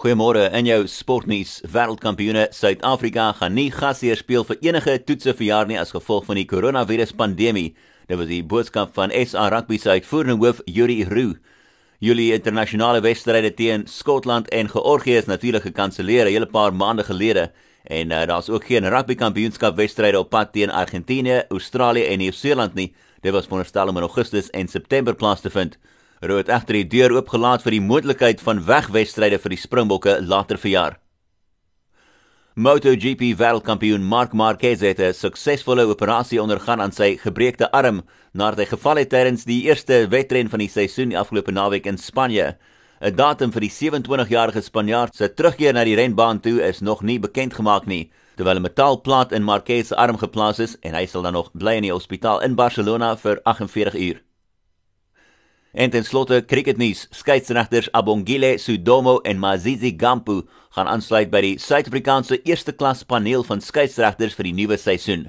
Goeiemôre in jou sportnuus. Wêreldkampioene Suid-Afrika gaan nie gasheer speel vir enige toetse verjaar nie as gevolg van die koronaviruspandemie. Dit was die boodskap van SA Rugby se uitvoerende hoof Yuri Roo. Julie internasionale wedstryde teen Skotland en Georgië is natuurlik gekanselleer 'n hele paar maande gelede en uh, daar's ook geen rugby kampioenskap wedstryde op pad teen Argentinië, Australië en Nieu-Seeland nie. Dit was veronderstel om in Augustus en September plaas te vind. Roo het egter die deur oopgelaat vir die moontlikheid van wegwedstryde vir die Springbokke later verjaar. MotoGP wêreldkampioen Marc Marquez het 'n suksesvolle operasie ondergaan aan sy gebreekte arm nadat hy geval het tydens die eerste wedren van die seisoen die afgelope naweek in Spanje. 'n Datum vir die 27-jarige Spanjaard se terugkeer na die renbaan toe is nog nie bekend gemaak nie, terwyl 'n metaalplaat in Marquez se arm geplaas is en hy sal dan nog bly in die hospitaal in Barcelona vir 48 uur. En ten slotte cricketnuus. Skeieregters Abongile Sudomo en Mazizi Gampu gaan aansluit by die Suid-Afrikaanse eerste klas paneel van skeieregters vir die nuwe seisoen.